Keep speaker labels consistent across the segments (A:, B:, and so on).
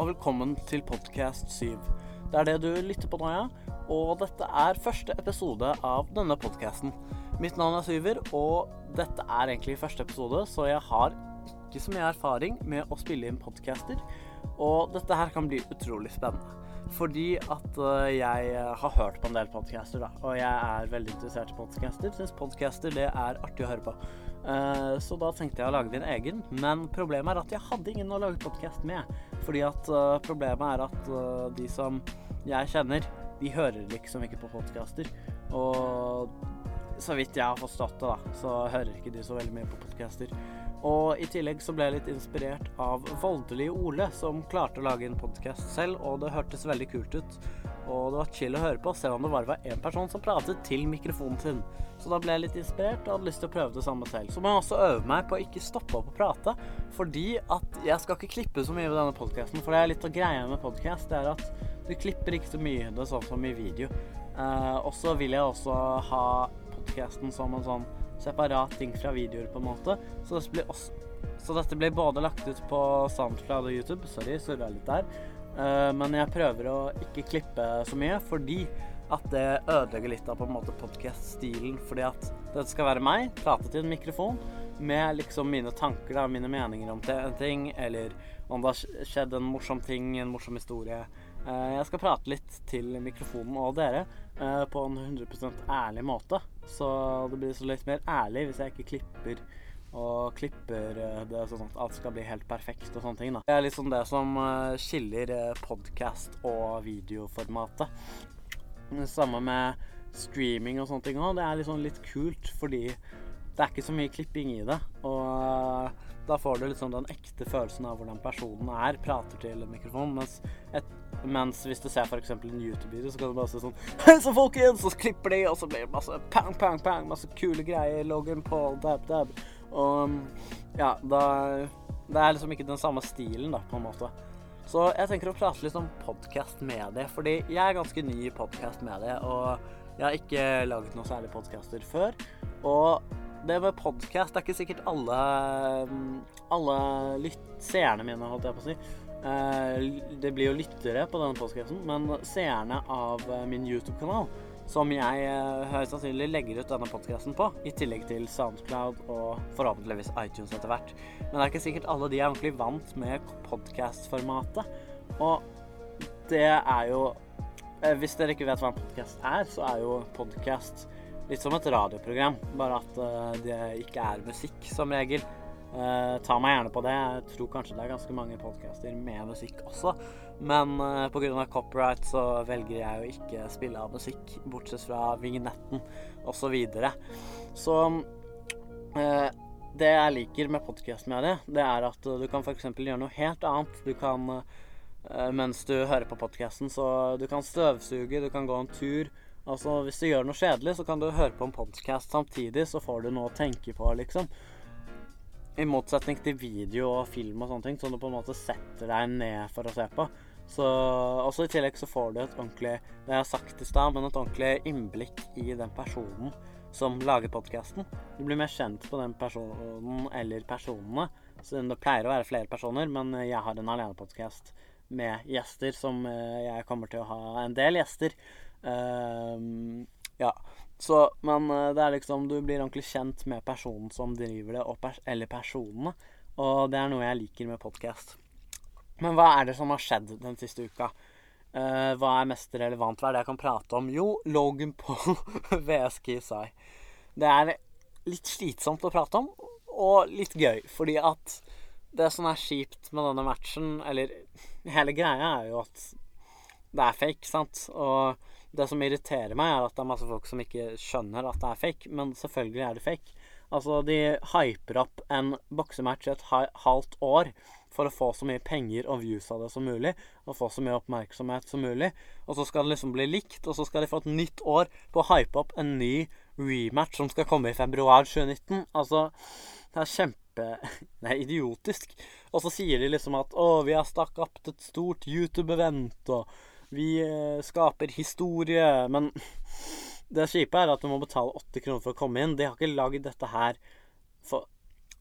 A: og velkommen til Podcast 7. Det er det du lytter på nå, ja. Og dette er første episode av denne podkasten. Mitt navn er Syver, og dette er egentlig første episode, så jeg har ikke så mye erfaring med å spille inn podcaster. Og dette her kan bli utrolig spennende. Fordi at øh, jeg har hørt på en del podcaster, da. Og jeg er veldig interessert i podcaster. Syns podcaster det er artig å høre på. Eh, så da tenkte jeg å lage din egen. Men problemet er at jeg hadde ingen å lage podkast med. Fordi at uh, problemet er at uh, de som jeg kjenner, de hører liksom ikke på podcaster. Og så vidt jeg har forstått det, da, så hører ikke de så veldig mye på podcaster. Og i tillegg så ble jeg litt inspirert av Voldelige Ole, som klarte å lage en podkast selv, og det hørtes veldig kult ut. Og det var chill å høre på, selv om det bare var én person som pratet til mikrofonen sin. Så da ble jeg litt inspirert og hadde lyst til å prøve det samme selv. Så må jeg også øve meg på å ikke stoppe opp å prate, fordi at jeg skal ikke klippe så mye ved denne podkasten. For det er litt av greia med podkast, det er at du klipper ikke så mye det sånn som i video. Eh, og så vil jeg også ha podkasten som en sånn separat ting fra videoer, på en måte. Så dette blir, også, så dette blir både lagt ut på Soundcloud og YouTube. Sorry, surra litt der. Uh, men jeg prøver å ikke klippe så mye, fordi at det ødelegger litt av på en måte podcast-stilen. Fordi at det skal være meg, prate til en mikrofon, med liksom mine tanker, da, mine meninger om en ting, eller om det har skjedd en morsom ting, en morsom historie. Uh, jeg skal prate litt til mikrofonen og dere uh, på en 100% ærlig måte. Så det blir så litt mer ærlig hvis jeg ikke klipper og klipper eh, det sånn at alt skal bli helt perfekt og sånne ting. da. Det er liksom det som eh, skiller eh, podkast og videoformatet. Det Samme med streaming og sånne ting òg. Det er liksom litt kult fordi det er ikke så mye klipping i det. Og da får du liksom den ekte følelsen av hvordan personen er, prater til en mikrofon. Mens, et, mens hvis du ser f.eks. en YouTube-video, så kan du bare se sånn Hei så folkens! Så klipper de, og så blir det masse pang, pang, pang, masse kule greier. Logan Paul, dab, dab. Og ja, da Det er liksom ikke den samme stilen, da, på en måte. Så jeg tenker å prate litt om podkast-medie, fordi jeg er ganske ny i podkast-medie, og jeg har ikke laget noen særlig podkaster før. Og det med podkast er ikke sikkert alle alle lytt, seerne mine, holdt jeg på å si. Eh, det blir jo lyttere på denne podkasten, men seerne av eh, min YouTube-kanal, som jeg eh, høyst sannsynlig legger ut denne podkasten på, i tillegg til Soundcloud og forhåpentligvis iTunes etter hvert. Men det er ikke sikkert alle de er ordentlig vant med podkast-formatet. Og det er jo Hvis dere ikke vet hva en podkast er, så er jo podkast litt som et radioprogram, bare at uh, det ikke er musikk som regel. Ta meg gjerne på det. Jeg tror kanskje det er ganske mange podcaster med musikk også. Men uh, pga. copyright så velger jeg å ikke spille av musikk, bortsett fra vignetten osv. Så, videre. så uh, det jeg liker med podkastmediet, det, er at du kan f.eks. gjøre noe helt annet. Du kan mens du hører på podkasten, så du kan støvsuge, du kan gå en tur. Altså, Hvis du gjør noe kjedelig, så kan du høre på en podkast samtidig, så får du noe å tenke på, liksom. I motsetning til video og film og sånne ting, som du på en måte setter deg ned for å se på. Så også I tillegg så får du et ordentlig det jeg har sagt i sted, men et ordentlig innblikk i den personen som lager podkasten. Du blir mer kjent på den personen eller personene. Så det pleier å være flere personer, men jeg har en alenepodkast med gjester som eh, jeg kommer til å ha en del gjester. Um, ja. Så, men eh, det er liksom Du blir ordentlig kjent med personen som driver det, pers eller personene. Og det er noe jeg liker med podkast. Men hva er det som har skjedd den siste uka? Uh, hva er mest relevant? Hva er det jeg kan prate om? Jo, Logan Paul VS Kisai. Det er litt slitsomt å prate om, og litt gøy. Fordi at det som er kjipt med denne matchen, eller hele greia, er jo at det er fake, sant? Og det som irriterer meg, er at det er masse folk som ikke skjønner at det er fake. Men selvfølgelig er det fake. Altså, de hyper opp en boksematch i et halvt år for å få så mye penger og views av det som mulig, og få så mye oppmerksomhet som mulig. Og så skal det liksom bli likt, og så skal de få et nytt år på å hype opp en ny rematch som skal komme i februar 2019. Altså, det er kjempe Det er idiotisk. Og så sier de liksom at å, vi har stakk opp et stort YouTube-event, og vi eh, skaper historie, men det kjipe er at du må betale 80 kroner for å komme inn. De har ikke lagd dette her for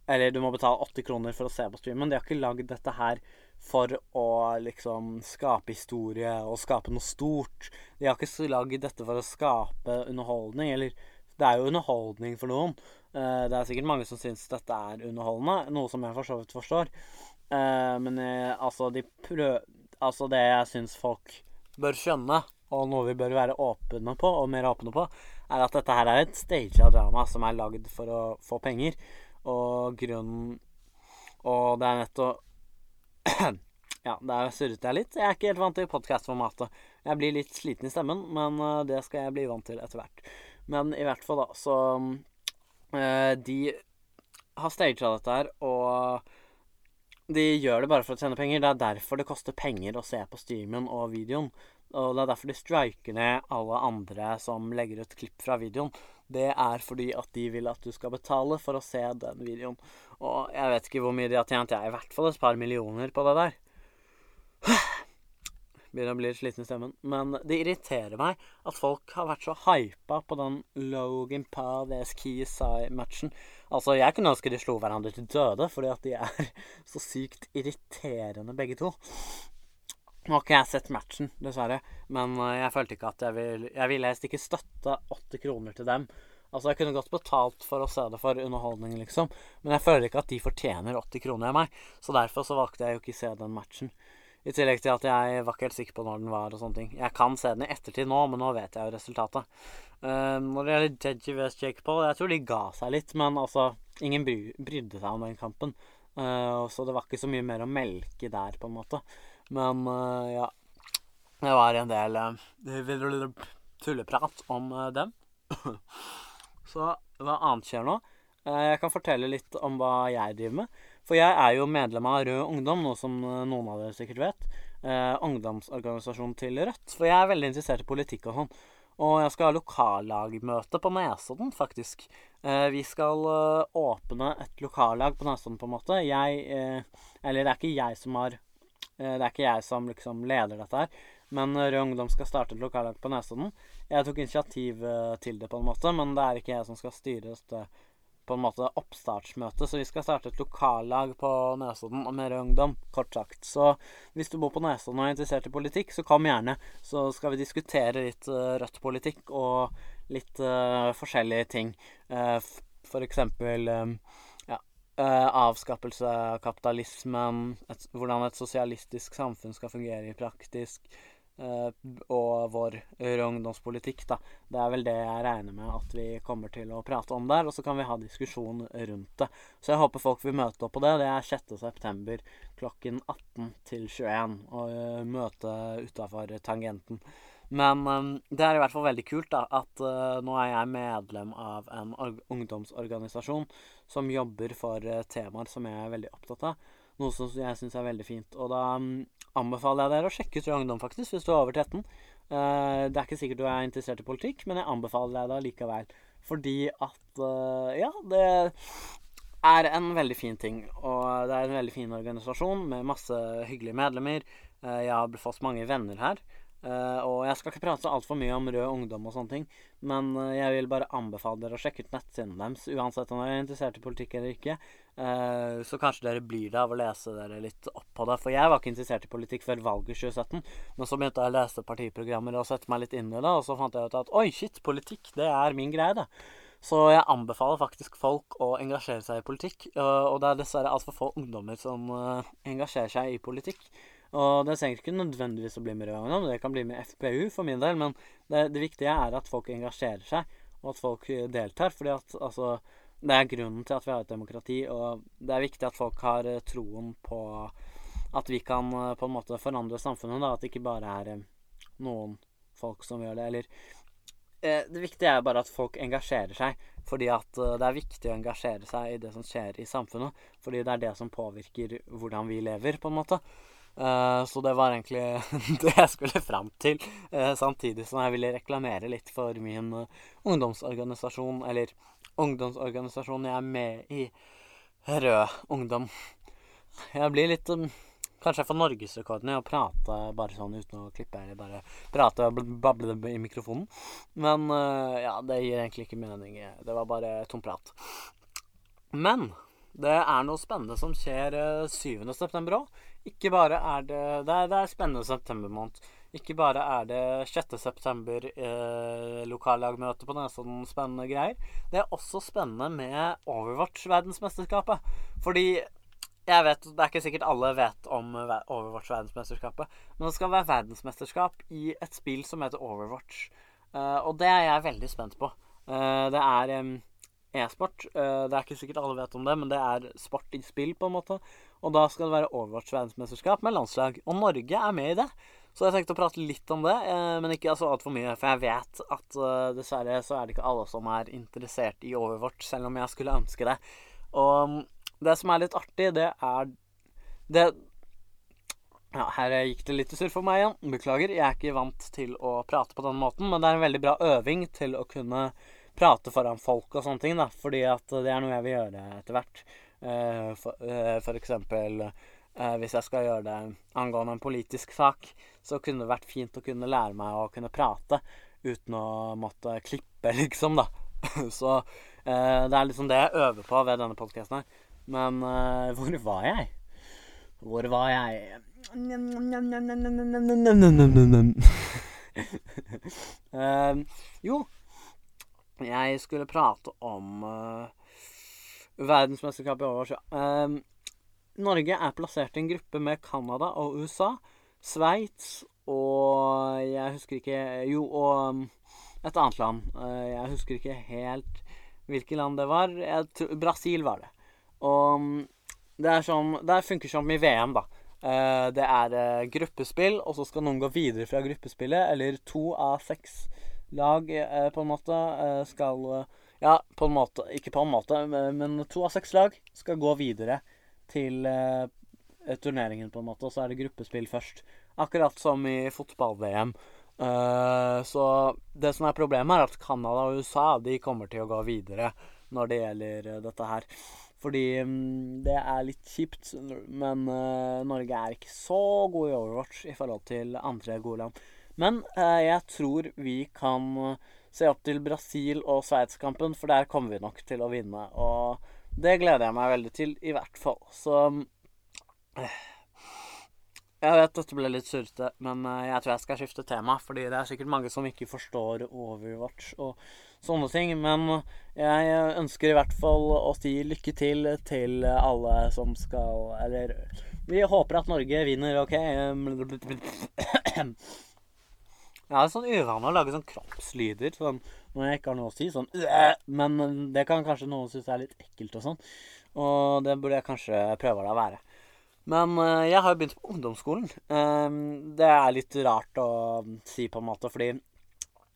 A: Eller du må betale 80 kroner for å se på streamen. De har ikke lagd dette her for å liksom skape historie og skape noe stort. De har ikke lagd dette for å skape underholdning, eller det er jo underholdning for noen. Uh, det er sikkert mange som syns dette er underholdende, noe som jeg for så vidt forstår. Uh, men uh, altså, de prøv... Altså, det jeg syns folk bør skjønne, og noe vi bør være åpne på, og mer åpne på, er at dette her er et staged drama som er lagd for å få penger. Og grunnen Og det er nettopp Ja, der surret jeg litt. Jeg er ikke helt vant til podkastformatet. Jeg blir litt sliten i stemmen, men det skal jeg bli vant til etter hvert. Men i hvert fall, da, så uh, De har staged dette her, og de gjør det bare for å tjene penger. Det er derfor det koster penger å se på streamen og videoen. Og det er derfor de striker ned alle andre som legger ut klipp fra videoen. Det er fordi at de vil at du skal betale for å se den videoen. Og jeg vet ikke hvor mye de har tjent. Jeg er i hvert fall et par millioner på det der. Begynner å bli sliten i stemmen. Men det irriterer meg at folk har vært så hypa på den Logan Paul vs. KSI-matchen. Altså, jeg kunne ønske de slo hverandre til døde, fordi at de er så sykt irriterende begge to. Nå har ikke jeg sett matchen, dessverre, men eh, jeg følte ikke at jeg vil Jeg ville helst ikke støtte åtte kroner til dem. Altså, jeg kunne godt betalt for å se det for underholdning, liksom, men jeg føler ikke at de fortjener 80 kroner av meg, så derfor så valgte jeg jo ikke se den matchen. I tillegg til at jeg var ikke helt sikker på når den var og sånne ting. Jeg kan se den i ettertid nå, men nå vet jeg jo resultatet. Uh, når det gjelder Deji vs. Jake Paul, jeg tror de ga seg litt, men altså Ingen bry, brydde seg om den kampen. Uh, så det var ikke så mye mer å melke der, på en måte. Men uh, ja Det var en del uh, tulleprat om uh, dem. Så hva annet skjer nå? Jeg kan fortelle litt om hva jeg driver med. For jeg er jo medlem av Rød Ungdom, noe som noen av dere sikkert vet. Eh, ungdomsorganisasjonen til Rødt. For jeg er veldig interessert i politikk og sånn. Og jeg skal ha lokallagmøte på Nesodden, faktisk. Eh, vi skal eh, åpne et lokallag på Nesodden, på en måte. Jeg Eller det er ikke jeg som har Eh, det er ikke jeg som liksom leder dette her. Men Rød Ungdom skal starte et lokallag på Nesodden. Jeg tok initiativ eh, til det, på en måte, men det er ikke jeg som skal styre dette på en måte oppstartsmøte. Så vi skal starte et lokallag på Nesodden med Rød Ungdom, kort sagt. Så hvis du bor på Nesodden og er interessert i politikk, så kom gjerne. Så skal vi diskutere litt uh, Rødt politikk og litt uh, forskjellige ting. Uh, for eksempel avskaffelse av kapitalismen, et, hvordan et sosialistisk samfunn skal fungere i praktisk, uh, og vår ungdomspolitikk, da. Det er vel det jeg regner med at vi kommer til å prate om der, og så kan vi ha diskusjon rundt det. Så jeg håper folk vil møte opp på det. Det er 6.9. klokken 18 til 21, og møte utafor tangenten. Men um, det er i hvert fall veldig kult da, at uh, nå er jeg medlem av en ungdomsorganisasjon som jobber for uh, temaer som jeg er veldig opptatt av. Noe som jeg syns er veldig fint. Og da um, anbefaler jeg dere å sjekke ut Rød Ungdom, faktisk, hvis du er over 13. Uh, det er ikke sikkert du er interessert i politikk, men jeg anbefaler deg det likevel. Fordi at Ja, det er en veldig fin ting. Og det er en veldig fin organisasjon med masse hyggelige medlemmer. Jeg har fått mange venner her. Uh, og jeg skal ikke prate altfor mye om rød ungdom og sånne ting, men uh, jeg vil bare anbefale dere å sjekke ut nettsidene deres, uansett om dere er interessert i politikk eller ikke. Uh, så kanskje dere blir det av å lese dere litt opp på det. For jeg var ikke interessert i politikk før valget 2017, men så begynte jeg å lese partiprogrammer og sette meg litt inn i det, og så fant jeg ut at oi, shit, politikk, det er min greie, det. Så jeg anbefaler faktisk folk å engasjere seg i politikk. og det er dessverre altfor få ungdommer som engasjerer seg i politikk. Og det trenger ikke nødvendigvis å bli med Rød Ungdom, det kan bli med FPU for min del. Men det, det, viktige er at folk engasjerer seg, og at folk deltar. fordi at altså Det er grunnen til at vi har et demokrati, og det er viktig at folk har eh, troen på at vi kan eh, på en måte forandre samfunnet. da, At det ikke bare er eh, noen folk som gjør det. Eller Det viktige er bare at folk engasjerer seg. Fordi at det er viktig å engasjere seg i det som skjer i samfunnet. Fordi det er det som påvirker hvordan vi lever, på en måte. Uh, så det var egentlig det jeg skulle fram til. Uh, samtidig som jeg ville reklamere litt for min uh, ungdomsorganisasjon, eller ungdomsorganisasjonen jeg er med i, Rød Ungdom. Jeg blir litt um, Kanskje jeg får norgesrekorden i å prate bare sånn uten å klippe, eller bare prate og bable i mikrofonen. Men ja, det gir egentlig ikke mening. Det var bare tom prat. Men det er noe spennende som skjer 7.9. òg. ikke bare er det Det er, det er spennende septembermåned. Ikke bare er det 6. september eh, lokallagmøte på Nesodden, spennende greier. Det er også spennende med Overwatch-verdensmesterskapet. Fordi jeg vet, Det er ikke sikkert alle vet om Overwatch-verdensmesterskapet, men det skal være verdensmesterskap i et spill som heter Overwatch. Uh, og det er jeg veldig spent på. Uh, det er e-sport. Uh, det er ikke sikkert alle vet om det, men det er sport i spill, på en måte. Og da skal det være Overwatch-verdensmesterskap med landslag. Og Norge er med i det. Så jeg tenkte å prate litt om det, men ikke altså altfor mye. For jeg vet at dessverre så er det ikke alle som er interessert i Overwatch, selv om jeg skulle ønske det. Og um, det som er litt artig, det er det ja, her gikk det litt surr for meg igjen. Beklager. Jeg er ikke vant til å prate på den måten, men det er en veldig bra øving til å kunne prate foran folk og sånne ting, da. Fordi at det er noe jeg vil gjøre etter hvert. For, uh, for, eksempel uh, hvis jeg skal gjøre det angående en politisk sak, så kunne det vært fint å kunne lære meg å kunne prate uten å måtte klippe, liksom, da. så det er liksom det jeg øver på ved denne podkasten her. Men hvor var jeg? Hvor var jeg? jo, jeg skulle prate om uh, verdensmesterskapet i oversjø. Uh, Norge er plassert i en gruppe med Canada og USA, Sveits og jeg husker ikke Jo, og um, et annet land. Uh, jeg husker ikke helt hvilket land det var. Jeg, Brasil var det. Og det er sånn Det funker som i VM, da. Uh, det er gruppespill, og så skal noen gå videre fra gruppespillet. Eller to av seks lag, uh, på en måte, skal Ja, på en måte Ikke på en måte, men to av seks lag skal gå videre til turneringen, på en måte. Og så er det gruppespill først. Akkurat som i fotball-VM. så det som er problemet, er at Canada og USA de kommer til å gå videre når det gjelder dette her. Fordi um, det er litt kjipt, men Norge er ikke så god i Overwatch i forhold til andre gode land. Men eh, jeg tror vi kan uh, se opp til Brasil og Sveits-kampen, for der kommer vi nok til å vinne. Og det gleder jeg meg veldig til, i hvert fall. Så Jeg vet dette ble litt surrete, men jeg tror jeg skal skifte tema. Fordi det er sikkert mange som ikke forstår Overwatch. og sånne ting. Men jeg ønsker i hvert fall å si lykke til til alle som skal Eller vi håper at Norge vinner, OK? Jeg har sånn uvane å lage sånn kroppslyder sånn, når jeg ikke har noe å si. Sånn Men det kan kanskje noen synes er litt ekkelt og sånn. Og det burde jeg kanskje prøve å være. Men jeg har jo begynt på ungdomsskolen. det er litt rart å si, på en måte, fordi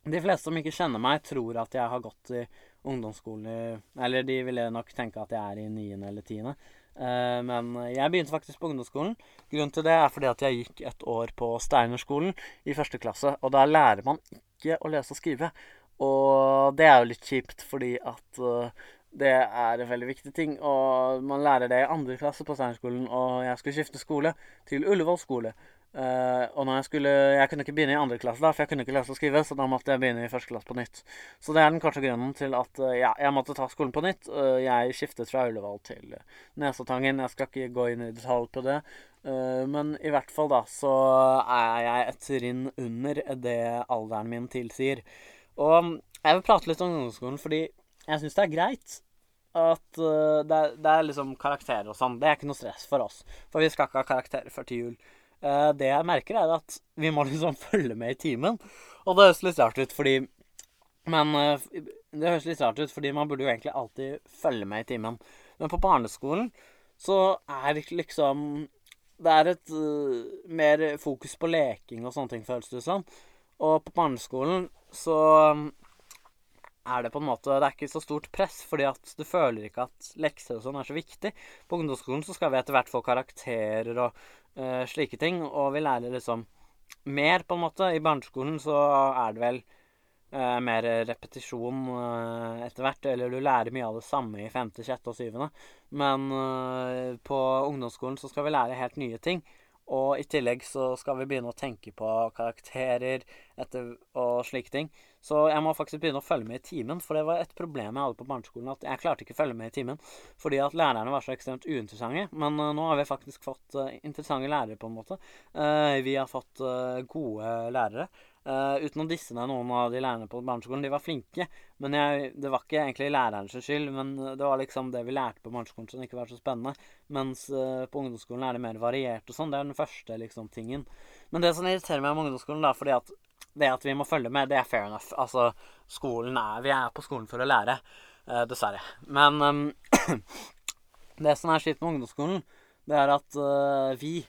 A: de fleste som ikke kjenner meg, tror at jeg har gått i ungdomsskolen Eller de ville nok tenke at jeg er i niende eller tiende. Uh, men jeg begynte faktisk på ungdomsskolen. Grunnen til det er fordi at jeg gikk et år på Steinerskolen i første klasse. Og der lærer man ikke å lese og skrive. Og det er jo litt kjipt, fordi at uh, det er en veldig viktig ting. Og man lærer det i andre klasse på Steinerskolen. Og jeg skulle skifte skole til Ullevål skole. Uh, og når jeg skulle Jeg kunne ikke begynne i andre klasse, da, for jeg kunne ikke lese og skrive, så da måtte jeg begynne i første klasse på nytt. Så det er den korte grunnen til at uh, ja, jeg måtte ta skolen på nytt. Uh, jeg skiftet fra Ullevål til Nesotangen. Jeg skal ikke gå inn i detalj på det. men i hvert fall, da, så er jeg et trinn under det alderen min tilsier. Og jeg vil prate litt om ungdomsskolen fordi jeg syns det er greit at det er, det, er, liksom karakterer og sånn. Det er ikke noe stress for oss. For vi skal ikke ha karakterer før til jul. Uh, det jeg merker, er at vi må liksom følge med i timen. Og det høres litt rart ut fordi Men uh, det høres litt rart ut fordi man burde jo egentlig alltid følge med i timen. Men på barneskolen så er liksom Det er et uh, mer fokus på leking og sånne ting, føles det som. Og på barneskolen så er det på en måte Det er ikke så stort press, fordi at du føler ikke at lekser og sånn er så viktig. På ungdomsskolen så skal vi etter hvert få karakterer og uh, slike ting, og vi lærer liksom mer, på en måte. I barneskolen så er det vel uh, mer repetisjon uh, etter hvert, eller du lærer mye av det samme i femte, sjette og syvende. Men på ungdomsskolen så skal vi lære helt nye ting. Og i tillegg så skal vi begynne å tenke på karakterer etter, og slike ting. Så jeg må faktisk begynne å følge med i timen, for det var et problem jeg hadde på barneskolen. At jeg klarte ikke å følge med i timen fordi at lærerne var så ekstremt uinteressante. Men uh, nå har vi faktisk fått uh, interessante lærere, på en måte. Uh, vi har fått gode lærere. Uten å disse ned noen av de lærerne på barneskolen. De var flinke. Men jeg, det var ikke egentlig lærerens skyld, men det var liksom det vi lærte på barneskolen som ikke var så spennende. Mens på ungdomsskolen er det mer variert og sånn. Det er den første liksom tingen. Men det som irriterer meg med ungdomsskolen, da, fordi at det at vi må følge med, det er fair enough. Altså, skolen er Vi er på skolen for å lære. Uh, dessverre. Men um, det som er skitt med ungdomsskolen, det er at vi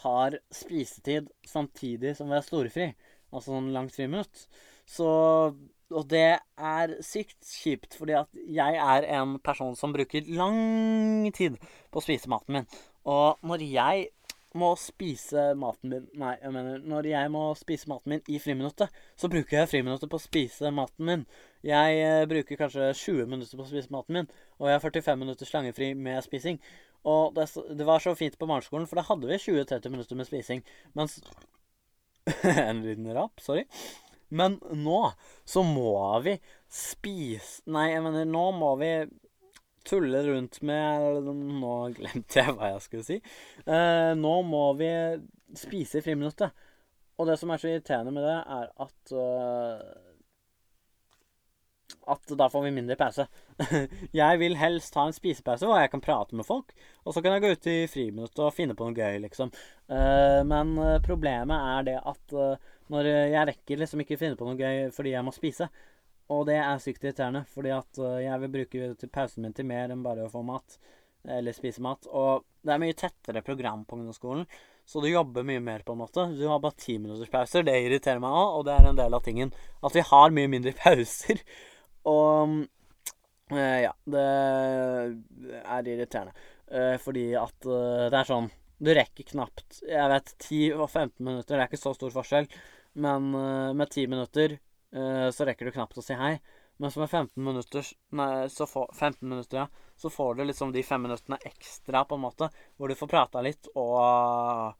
A: har spisetid samtidig som vi har storefri altså sånn langt friminutt. Så Og det er sykt kjipt, fordi at jeg er en person som bruker lang tid på å spise maten min. Og når jeg må spise maten min Nei, jeg mener når jeg må spise maten min i friminuttet, så bruker jeg friminuttet på å spise maten min. Jeg eh, bruker kanskje 20 minutter på å spise maten min, og jeg har 45 minutter slangefri med spising. Og det, det var så fint på barneskolen, for da hadde vi 20-30 minutter med spising. Mens en liten rap, sorry. Men nå så må vi spise Nei, jeg mener, nå må vi tulle rundt med Nå glemte jeg hva jeg skulle si. Eh, nå må vi spise i friminuttet. Og det som er så irriterende med det, er at uh, at da får vi mindre pause. jeg vil helst ha en spisepause hvor jeg kan prate med folk, og så kan jeg gå ut i friminuttet og finne på noe gøy, liksom. Uh, men uh, problemet er det at uh, når jeg rekker liksom ikke finne på noe gøy fordi jeg må spise, og det er sykt irriterende, fordi at jeg vil bruke pausen min til mer enn bare å få mat. Eller spise mat. Og det er mye tettere program på ungdomsskolen, så du jobber mye mer, på en måte. Du har bare ti minutters pauser. Det irriterer meg òg, og det er en del av tingen. At vi har mye mindre pauser. Og eh, ja, det er irriterende. Eh, fordi at eh, det er sånn Du rekker knapt Jeg vet 10 og 15 minutter, det er ikke så stor forskjell. Men eh, med 10 minutter eh, så rekker du knapt å si hei. Men som med 15 minutter, nei, så får, 15 minutter, ja, så får du liksom de fem minuttene ekstra, på en måte, hvor du får prata litt og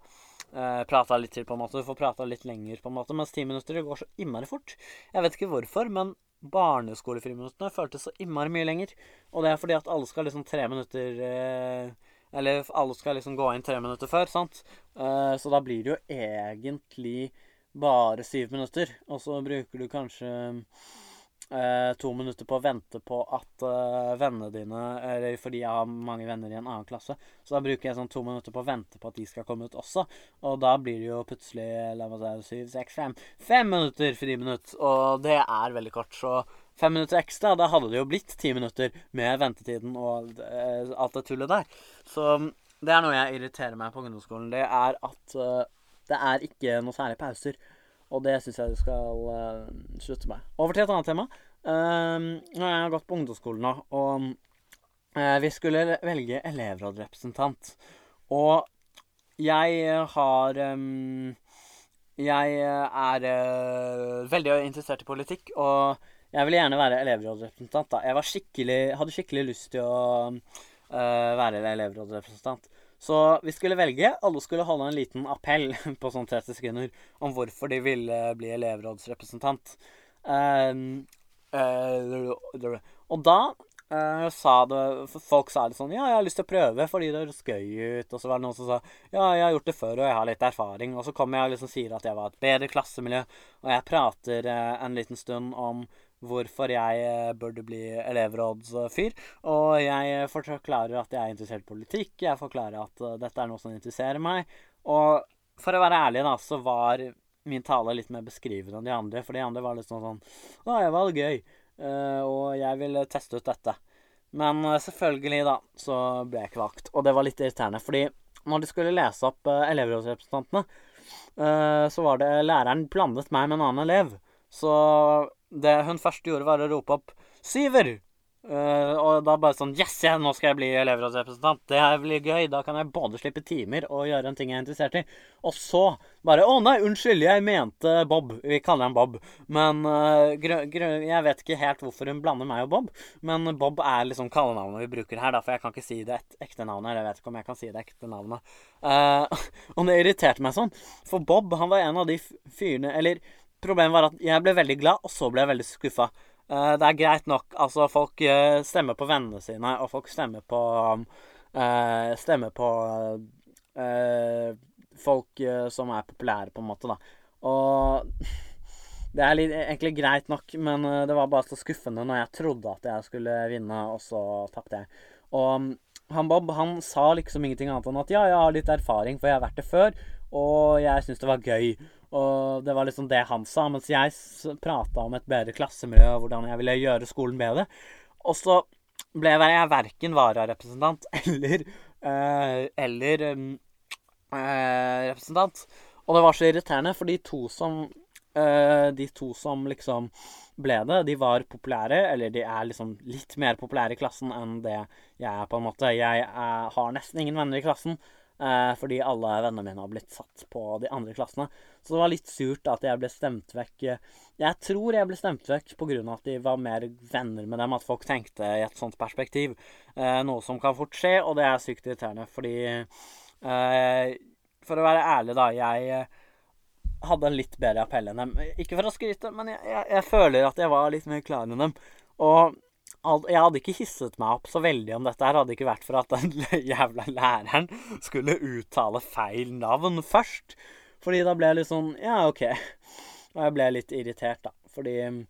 A: eh, prata litt til, på en måte. Du får prata litt lenger, på en måte. Mens ti minutter det går så innmari fort. Jeg vet ikke hvorfor, men barneskolefriminuttene føltes så innmari mye lenger. Og det er fordi at alle skal liksom tre minutter eh, Eller alle skal liksom gå inn tre minutter før, sant? Eh, så da blir det jo egentlig bare syv minutter. Og så bruker du kanskje eh, to minutter på å vente på at eh, vennene dine Eller fordi jeg har mange venner i en annen klasse, så da bruker jeg sånn to minutter på å vente på at de skal komme ut også. Og da blir det jo plutselig la meg si, syv, seks, fem Fem minutter friminutt! Og det er veldig kort. Så fem minutter ekstra, da hadde det jo blitt ti minutter med ventetiden og eh, alt det tullet der. Så det er noe jeg irriterer meg på ungdomsskolen. Det er at uh, det er ikke noe særlig pauser. Og det syns jeg du skal uh, slutte med. Over til et annet tema. Uh, jeg har gått på ungdomsskolen nå, og uh, vi skulle velge elevrådrepresentant. Og jeg har um, Jeg er uh, veldig interessert i politikk, og jeg ville gjerne være elevrådrepresentant. da. Jeg skikkelig, hadde skikkelig lyst til å være elevrådsrepresentant. Så vi skulle velge. Alle skulle holde en liten appell på sånn 30 sekunder om hvorfor de ville bli elevrådsrepresentant. Uh, uh, og da uh, sa det Folk sa det sånn Ja, jeg har lyst til å prøve fordi det høres gøy ut. Og så var det noen som sa Ja, jeg har gjort det før, og jeg har litt erfaring. Og så kommer jeg og liksom sier at jeg var et bedre klassemiljø, og jeg prater en liten stund om hvorfor jeg eh, burde bli elevrådsfyr. Og jeg forklarer at jeg er interessert i politikk, jeg forklarer at uh, dette er noe som interesserer meg. Og for å være ærlig, da, så var min tale litt mer beskrivende enn de andre. For de andre var litt sånn sånn Å, jeg var gøy. Uh, og jeg ville teste ut dette. Men selvfølgelig, da, så ble jeg ikke valgt. Og det var litt irriterende. Fordi når de skulle lese opp elevrådsrepresentantene, så var det læreren blandet meg med en annen elev. Så det hun først gjorde, var å rope opp 'Syver! Uh, og da bare sånn Yes, ja, nå skal jeg bli elevrådsrepresentant. Det blir gøy. Da kan jeg både slippe timer og gjøre en ting jeg er interessert i. Og så bare Å nei, unnskyld, jeg mente Bob. Vi kaller ham Bob. Men uh, jeg vet ikke helt hvorfor hun blander meg og Bob. Men Bob er liksom kallenavnet vi bruker her, da, for jeg kan ikke si det et ekte navnet. Eller jeg vet ikke om jeg kan si det ekte navnet. Uh, og det irriterte meg sånn. For Bob, han var en av de fyrene Eller problemet var at jeg ble veldig glad, og så ble jeg veldig skuffa. Uh, det er greit nok. Altså, folk uh, stemmer på vennene sine, og folk stemmer på uh, Stemmer på folk som er populære, på en måte, da. Og det er litt, egentlig greit nok, men det var bare så skuffende når jeg trodde at jeg skulle vinne, og så tapte jeg. Og han Bob han sa liksom ingenting annet enn at ja, jeg har litt erfaring, for jeg har vært det før, og jeg syns det var gøy. Og det var liksom det han sa, mens jeg prata om et bedre klassemiljø og hvordan jeg ville gjøre skolen bedre. Og så ble jeg verken vararepresentant eller uh, eller um, representant. Og det var så irriterende, for de to som uh, De to som liksom ble det, de var populære, eller de er liksom litt mer populære i klassen enn det jeg er, på en måte. Jeg er, har nesten ingen venner i klassen. Fordi alle vennene mine har blitt satt på de andre klassene. Så det var litt surt at jeg ble stemt vekk. Jeg tror jeg ble stemt vekk pga. at de var mer venner med dem. At folk tenkte i et sånt perspektiv. Eh, noe som kan fort skje, og det er sykt irriterende. Fordi eh, For å være ærlig, da. Jeg eh, hadde en litt bedre appell enn dem. Ikke for å skryte, men jeg, jeg, jeg føler at jeg var litt mer klar enn dem. Og jeg hadde ikke hisset meg opp så veldig om dette her, hadde ikke vært for at den jævla læreren skulle uttale feil navn først. Fordi da ble jeg litt sånn Ja, OK. Og jeg ble litt irritert, da. Fordi mm,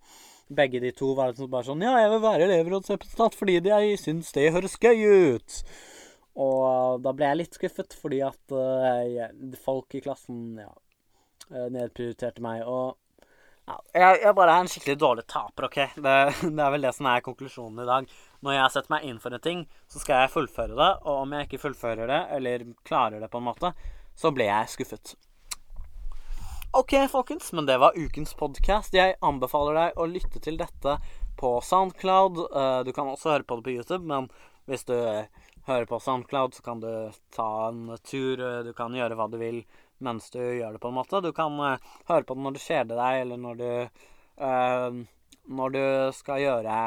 A: begge de to var liksom bare sånn Ja, jeg vil være elevrådsrepresentant fordi jeg syns det høres gøy ut. Og da ble jeg litt skuffet fordi at uh, folk i klassen ja, eh, nedprioriterte meg. Og ja, jeg, jeg, bare er en skikkelig dårlig taper, OK? Det, det, er vel det som er konklusjonen i dag. Når jeg setter meg inn for en ting, så skal jeg fullføre det. Og om jeg ikke fullfører det, eller klarer det på en måte, så ble jeg skuffet. OK, folkens, men det var ukens podkast. Jeg anbefaler deg å lytte til dette på Soundcloud. Eh, du kan også høre på det på YouTube, men hvis du hører på Soundcloud, så kan du ta en tur. Du kan gjøre hva du vil mens du gjør det, på en måte. Du kan høre på det når du kjeder deg, eller når du Når du skal gjøre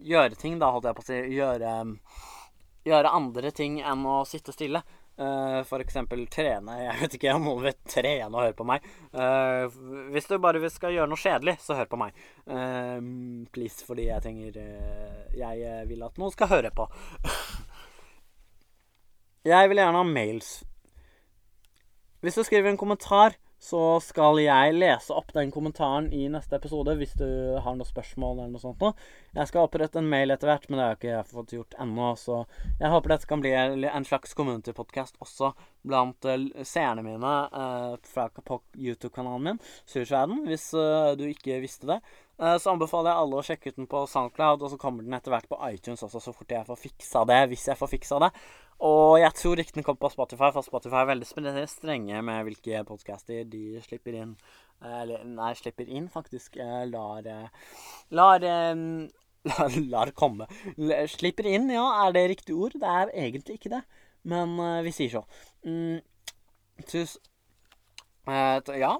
A: Gjøre ting, da, holdt jeg på å si. Gjøre, gjøre andre ting enn å sitte stille. Uh, eksempel trene. Jeg vet ikke om må vel trene og høre på meg. Uh, hvis du bare skal gjøre noe kjedelig, så hør på meg. Uh, please, fordi jeg trenger Jeg vil at noen skal høre på. jeg vil gjerne ha mails hvis du skriver en kommentar, så skal jeg lese opp den kommentaren i neste episode hvis du har noen spørsmål eller noe sånt. Jeg skal opprette en mail etter hvert, men det har jeg ikke fått gjort ennå. Så jeg håper dette kan bli en slags community-podkast også blant uh, seerne mine eh, fra YouTube-kanalen min, Sursverden, hvis eh, du ikke visste det. Så anbefaler jeg alle å sjekke ut den på SoundCloud, og så kommer den etter hvert på iTunes også, så fort jeg får fiksa det, hvis jeg får fiksa det. Og jeg tror ikke den kommer på Spotify, for Spotify er veldig strenge med hvilke podcaster de slipper inn. Eller nei, slipper inn, faktisk. Lar Lar lar, lar komme. Slipper inn, ja. Er det riktig ord? Det er egentlig ikke det. Men vi sier så. Mm, tus... Ja.